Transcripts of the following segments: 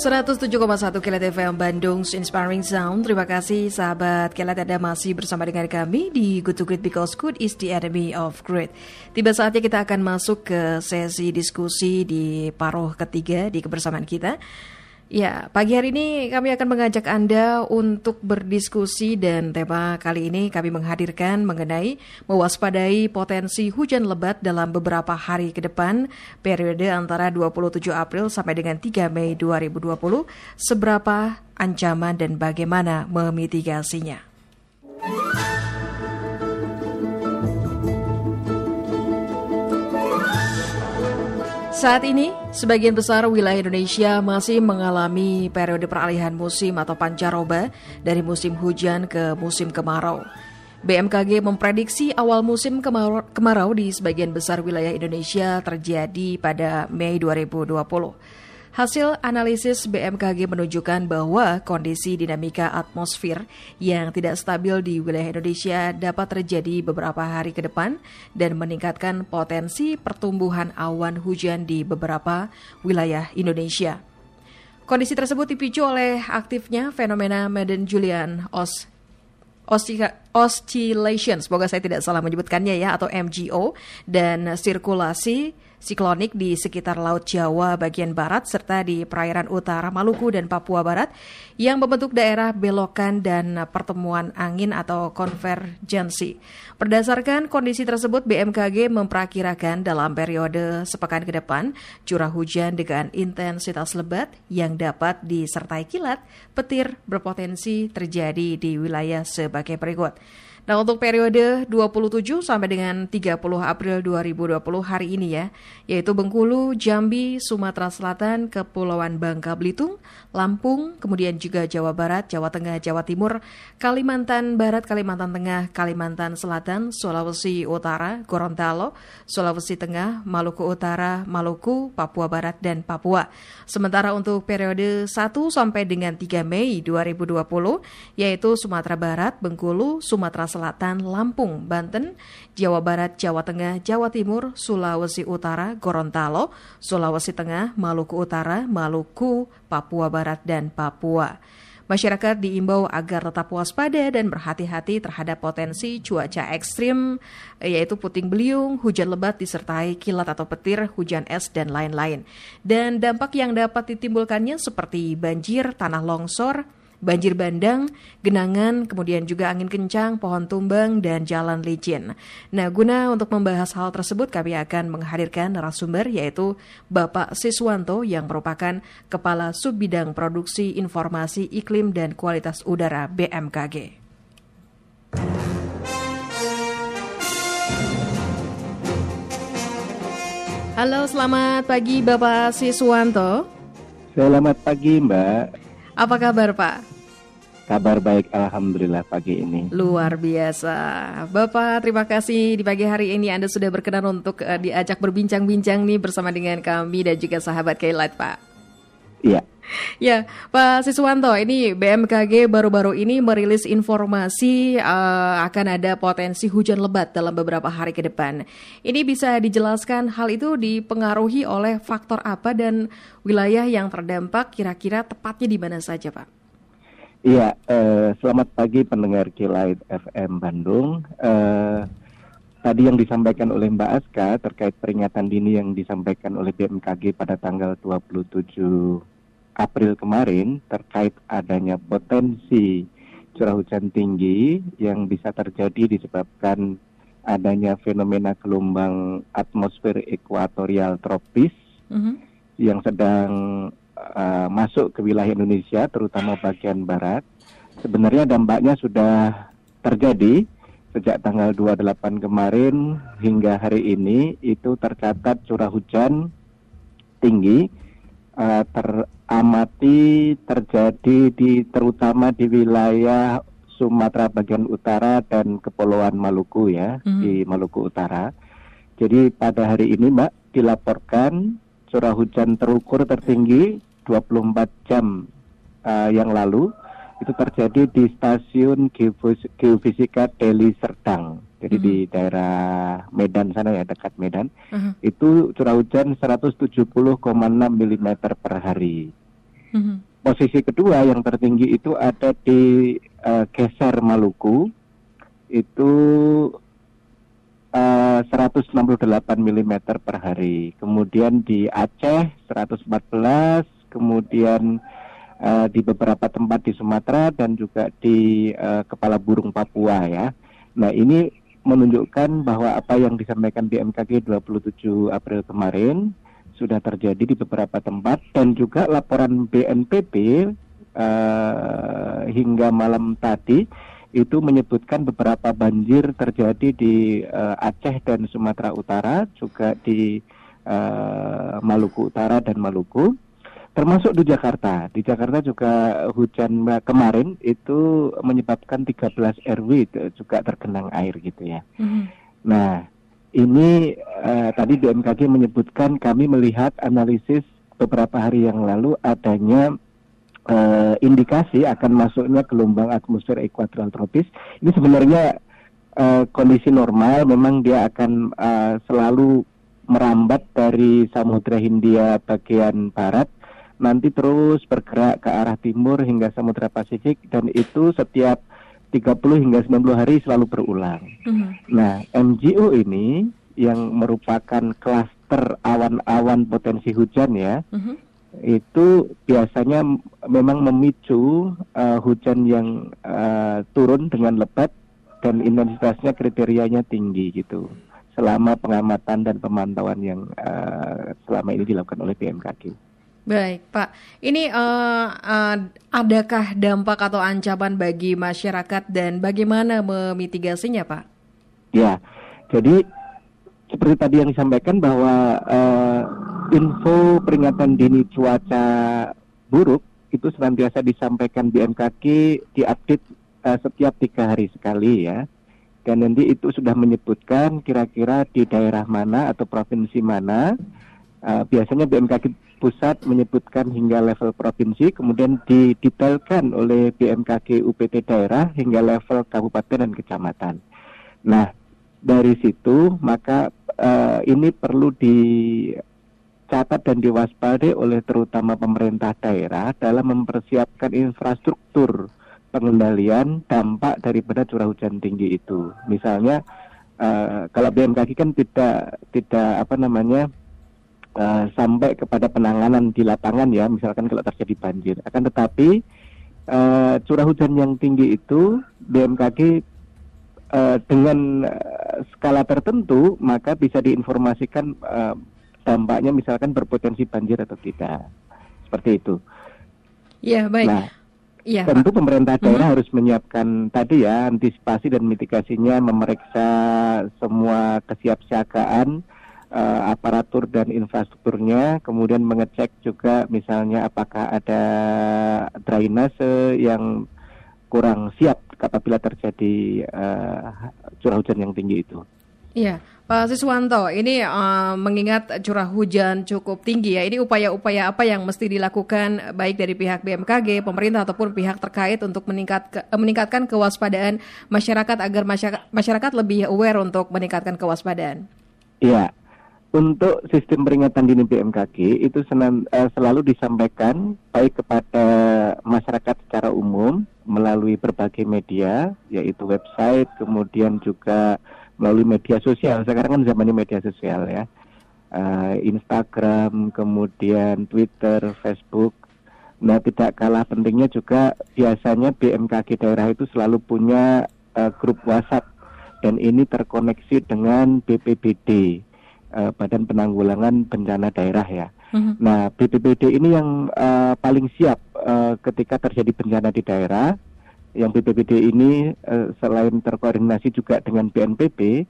107,1 Kilat FM Bandung Inspiring Sound. Terima kasih sahabat Kilat Anda masih bersama dengan kami di Good to Great because good is the enemy of great. Tiba saatnya kita akan masuk ke sesi diskusi di paruh ketiga di kebersamaan kita. Ya, pagi hari ini kami akan mengajak Anda untuk berdiskusi dan tema kali ini kami menghadirkan mengenai mewaspadai potensi hujan lebat dalam beberapa hari ke depan periode antara 27 April sampai dengan 3 Mei 2020 seberapa ancaman dan bagaimana memitigasinya. Saat ini, sebagian besar wilayah Indonesia masih mengalami periode peralihan musim atau pancaroba dari musim hujan ke musim kemarau. BMKG memprediksi awal musim kemarau, di sebagian besar wilayah Indonesia terjadi pada Mei 2020. Hasil analisis BMKG menunjukkan bahwa kondisi dinamika atmosfer yang tidak stabil di wilayah Indonesia dapat terjadi beberapa hari ke depan dan meningkatkan potensi pertumbuhan awan hujan di beberapa wilayah Indonesia. Kondisi tersebut dipicu oleh aktifnya fenomena Madden-Julian Os oscillation, semoga saya tidak salah menyebutkannya ya, atau MGO, dan sirkulasi siklonik di sekitar Laut Jawa bagian barat serta di perairan utara Maluku dan Papua Barat yang membentuk daerah belokan dan pertemuan angin atau konvergensi. Berdasarkan kondisi tersebut, BMKG memperkirakan dalam periode sepekan ke depan curah hujan dengan intensitas lebat yang dapat disertai kilat, petir berpotensi terjadi di wilayah sebagai berikut. Nah, untuk periode 27 sampai dengan 30 April 2020 hari ini ya, yaitu Bengkulu, Jambi, Sumatera Selatan, Kepulauan Bangka Belitung, Lampung, kemudian juga Jawa Barat, Jawa Tengah, Jawa Timur, Kalimantan Barat, Kalimantan Tengah, Kalimantan Selatan, Sulawesi Utara, Gorontalo, Sulawesi Tengah, Maluku Utara, Maluku, Papua Barat dan Papua. Sementara untuk periode 1 sampai dengan 3 Mei 2020 yaitu Sumatera Barat, Bengkulu, Sumatera Selatan, Lampung, Banten, Jawa Barat, Jawa Tengah, Jawa Timur, Sulawesi Utara, Gorontalo, Sulawesi Tengah, Maluku Utara, Maluku, Papua Barat, dan Papua. Masyarakat diimbau agar tetap waspada dan berhati-hati terhadap potensi cuaca ekstrim, yaitu puting beliung, hujan lebat disertai kilat atau petir, hujan es, dan lain-lain. Dan dampak yang dapat ditimbulkannya seperti banjir, tanah longsor, banjir bandang, genangan, kemudian juga angin kencang, pohon tumbang, dan jalan licin. Nah, guna untuk membahas hal tersebut, kami akan menghadirkan narasumber yaitu Bapak Siswanto yang merupakan Kepala Subbidang Produksi Informasi Iklim dan Kualitas Udara BMKG. Halo, selamat pagi Bapak Siswanto. Selamat pagi Mbak. Apa kabar Pak? Kabar baik, Alhamdulillah pagi ini. Luar biasa. Bapak, terima kasih di pagi hari ini Anda sudah berkenan untuk uh, diajak berbincang-bincang nih bersama dengan kami dan juga sahabat Kailat, Pak. Iya. Ya, Pak Siswanto, ini BMKG baru-baru ini merilis informasi uh, akan ada potensi hujan lebat dalam beberapa hari ke depan. Ini bisa dijelaskan hal itu dipengaruhi oleh faktor apa dan wilayah yang terdampak kira-kira tepatnya di mana saja, Pak? Iya, uh, selamat pagi pendengar Kilait FM Bandung. Uh, tadi yang disampaikan oleh Mbak Aska terkait peringatan dini yang disampaikan oleh BMKG pada tanggal 27 April kemarin terkait adanya potensi curah hujan tinggi yang bisa terjadi disebabkan adanya fenomena gelombang atmosfer ekuatorial tropis mm -hmm. yang sedang uh, masuk ke wilayah Indonesia, terutama bagian barat. Sebenarnya dampaknya sudah terjadi sejak tanggal 28 kemarin hingga hari ini itu tercatat curah hujan tinggi uh, teramati terjadi di terutama di wilayah Sumatera bagian utara dan Kepulauan Maluku ya mm-hmm. di Maluku Utara. Jadi pada hari ini Mbak dilaporkan curah hujan terukur tertinggi 24 jam uh, yang lalu itu terjadi di stasiun geofisika Deli Serdang jadi uh -huh. di mm-hmm. daerah Medan sana ya dekat Medan uh -huh. itu curah hujan 170,6 mm per hari. Mm-hmm. Posisi kedua yang tertinggi itu ada di uh, Geser Maluku, itu uh, 168 mm per hari. Kemudian di Aceh 114, kemudian uh, di beberapa tempat di Sumatera dan juga di uh, Kepala Burung Papua ya. Nah ini menunjukkan bahwa apa yang disampaikan BMKG 27 April kemarin sudah terjadi di beberapa tempat dan juga laporan BNPB uh, hingga malam tadi itu menyebutkan beberapa banjir terjadi di uh, Aceh dan Sumatera Utara juga di uh, Maluku Utara dan Maluku termasuk di Jakarta. Di Jakarta juga hujan kemarin itu menyebabkan 13 RW juga tergenang air gitu ya. Mm-hmm. Nah, ini uh, tadi BMKG menyebutkan kami melihat analisis beberapa hari yang lalu adanya uh, indikasi akan masuknya gelombang atmosfer ekuatorial tropis. Ini sebenarnya uh, kondisi normal, memang dia akan uh, selalu merambat dari Samudra Hindia bagian barat nanti terus bergerak ke arah timur hingga Samudra Pasifik dan itu setiap 30 hingga 90 hari selalu berulang. Mm-hmm. Nah, MGO ini yang merupakan klaster awan-awan potensi hujan ya, mm-hmm. itu biasanya memang memicu uh, hujan yang uh, turun dengan lebat dan intensitasnya kriterianya tinggi gitu. Selama pengamatan dan pemantauan yang uh, selama ini dilakukan oleh BMKG. Baik, Pak. Ini uh, uh, adakah dampak atau ancaman bagi masyarakat dan bagaimana memitigasinya, Pak? Ya, jadi seperti tadi yang disampaikan bahwa uh, info peringatan dini cuaca buruk itu senantiasa disampaikan BMKG diupdate uh, setiap tiga hari sekali ya. Dan nanti itu sudah menyebutkan kira-kira di daerah mana atau provinsi mana. Uh, biasanya BMKG pusat menyebutkan hingga level provinsi, kemudian didetailkan oleh BMKG UPT daerah hingga level kabupaten dan kecamatan. Nah, dari situ maka uh, ini perlu dicatat dan diwaspadai oleh terutama pemerintah daerah dalam mempersiapkan infrastruktur pengendalian dampak daripada curah hujan tinggi itu. Misalnya uh, kalau BMKG kan tidak tidak apa namanya uh, sampai kepada penanganan di lapangan ya, misalkan kalau terjadi banjir. Akan tetapi uh, curah hujan yang tinggi itu BMKG uh, dengan skala tertentu maka bisa diinformasikan uh, dampaknya misalkan berpotensi banjir atau tidak. Seperti itu. Ya, baik. Nah, Ya, tentu pemerintah daerah hmm. harus menyiapkan tadi ya antisipasi dan mitigasinya memeriksa semua kesiapsiagaan uh, aparatur dan infrastrukturnya, kemudian mengecek juga misalnya apakah ada drainase yang kurang siap apabila terjadi uh, curah hujan yang tinggi itu. Iya, Pak Siswanto, ini uh, mengingat curah hujan cukup tinggi ya, ini upaya-upaya apa yang mesti dilakukan baik dari pihak BMKG, pemerintah ataupun pihak terkait untuk meningkat, ke, meningkatkan kewaspadaan masyarakat agar masyarakat, masyarakat lebih aware untuk meningkatkan kewaspadaan? Iya, untuk sistem peringatan dini BMKG itu uh, selalu disampaikan baik kepada masyarakat secara umum melalui berbagai media yaitu website kemudian juga melalui media sosial. Sekarang kan zamannya media sosial ya. Uh, Instagram kemudian Twitter Facebook. Nah tidak kalah pentingnya juga biasanya BMKG daerah itu selalu punya uh, grup WhatsApp. Dan ini terkoneksi dengan BPBD uh, Badan Penanggulangan Bencana Daerah ya. Uh-huh. Nah, BPBD ini yang uh, paling siap uh, ketika terjadi bencana di daerah. Yang BPBD ini uh, selain terkoordinasi juga dengan BNPB,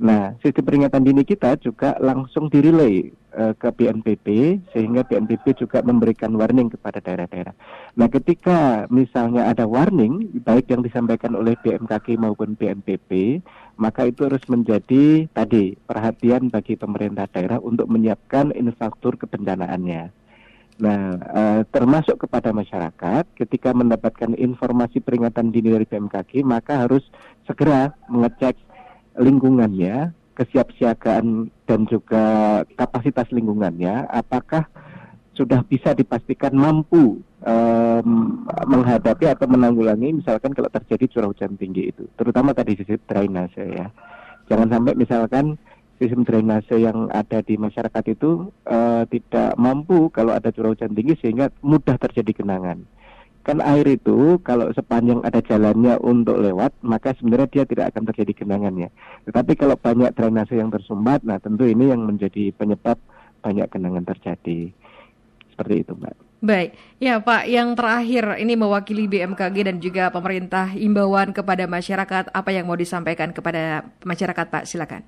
Nah, sistem peringatan dini kita juga langsung dirilai uh, ke BNPB sehingga BNPB juga memberikan warning kepada daerah-daerah. Nah, ketika misalnya ada warning baik yang disampaikan oleh BMKG maupun BNPB, maka itu harus menjadi tadi perhatian bagi pemerintah daerah untuk menyiapkan infrastruktur kebencanaannya. Nah, uh, termasuk kepada masyarakat, ketika mendapatkan informasi peringatan dini dari BMKG, maka harus segera mengecek lingkungannya, kesiapsiagaan dan juga kapasitas lingkungannya, apakah sudah bisa dipastikan mampu um, menghadapi atau menanggulangi misalkan kalau terjadi curah hujan tinggi itu, terutama tadi sisi drainase ya. Jangan sampai misalkan sistem drainase yang ada di masyarakat itu uh, tidak mampu kalau ada curah hujan tinggi sehingga mudah terjadi genangan. Kan air itu kalau sepanjang ada jalannya untuk lewat, maka sebenarnya dia tidak akan terjadi genangannya. Tetapi kalau banyak drainase yang tersumbat, nah tentu ini yang menjadi penyebab banyak genangan terjadi. Seperti itu, Mbak. Baik, ya Pak, yang terakhir ini mewakili BMKG dan juga pemerintah imbauan kepada masyarakat, apa yang mau disampaikan kepada masyarakat Pak? Silakan.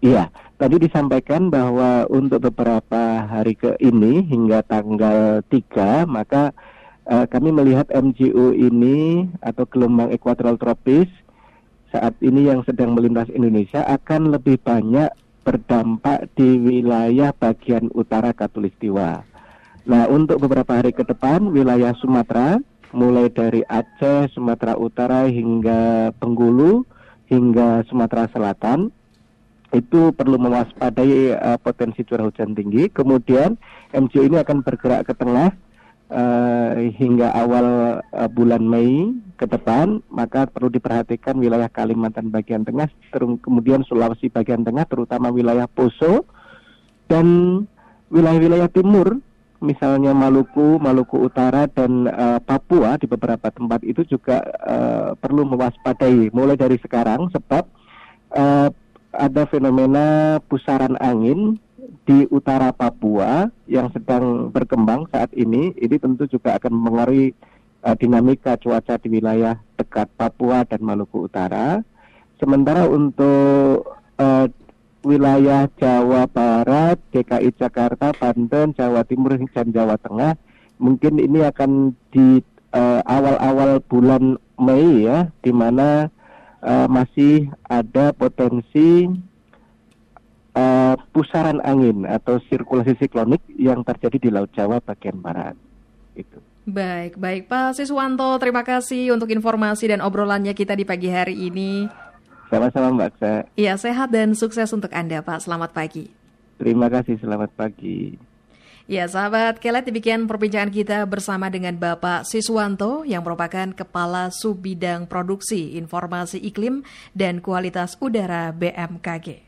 Iya, tadi disampaikan bahwa untuk beberapa hari ke ini hingga tanggal 3, maka uh, kami melihat MGU ini atau gelombang ekuatoral tropis saat ini yang sedang melintas Indonesia akan lebih banyak berdampak di wilayah bagian utara Katulistiwa Nah, untuk beberapa hari ke depan wilayah Sumatera mulai dari Aceh, Sumatera Utara hingga Bengkulu hingga Sumatera Selatan itu perlu mewaspadai uh, potensi curah hujan tinggi. Kemudian MCO ini akan bergerak ke tengah uh, hingga awal uh, bulan Mei ke depan, maka perlu diperhatikan wilayah Kalimantan bagian tengah, kemudian Sulawesi bagian tengah, terutama wilayah Poso dan wilayah-wilayah timur misalnya Maluku, Maluku Utara dan uh, Papua di beberapa tempat itu juga uh, perlu mewaspadai. Mulai dari sekarang sebab uh, ada fenomena pusaran angin di utara Papua yang sedang berkembang saat ini. Ini tentu juga akan mengaruhi uh, dinamika cuaca di wilayah dekat Papua dan Maluku Utara. Sementara untuk uh, wilayah Jawa Barat, DKI Jakarta, Banten, Jawa Timur, dan Jawa Tengah. Mungkin ini akan di eh, awal-awal bulan Mei ya, di mana uh, masih ada potensi uh, pusaran angin atau sirkulasi siklonik yang terjadi di Laut Jawa bagian barat. Itu. Baik, baik Pak Siswanto, terima kasih untuk informasi dan obrolannya kita di pagi hari ini. Sama-sama Mbak Aksa. Iya, sehat dan sukses untuk Anda Pak. Selamat pagi. Terima kasih, selamat pagi. Ya sahabat, kelet demikian perbincangan kita bersama dengan Bapak Siswanto yang merupakan Kepala Subbidang Produksi Informasi Iklim dan Kualitas Udara BMKG.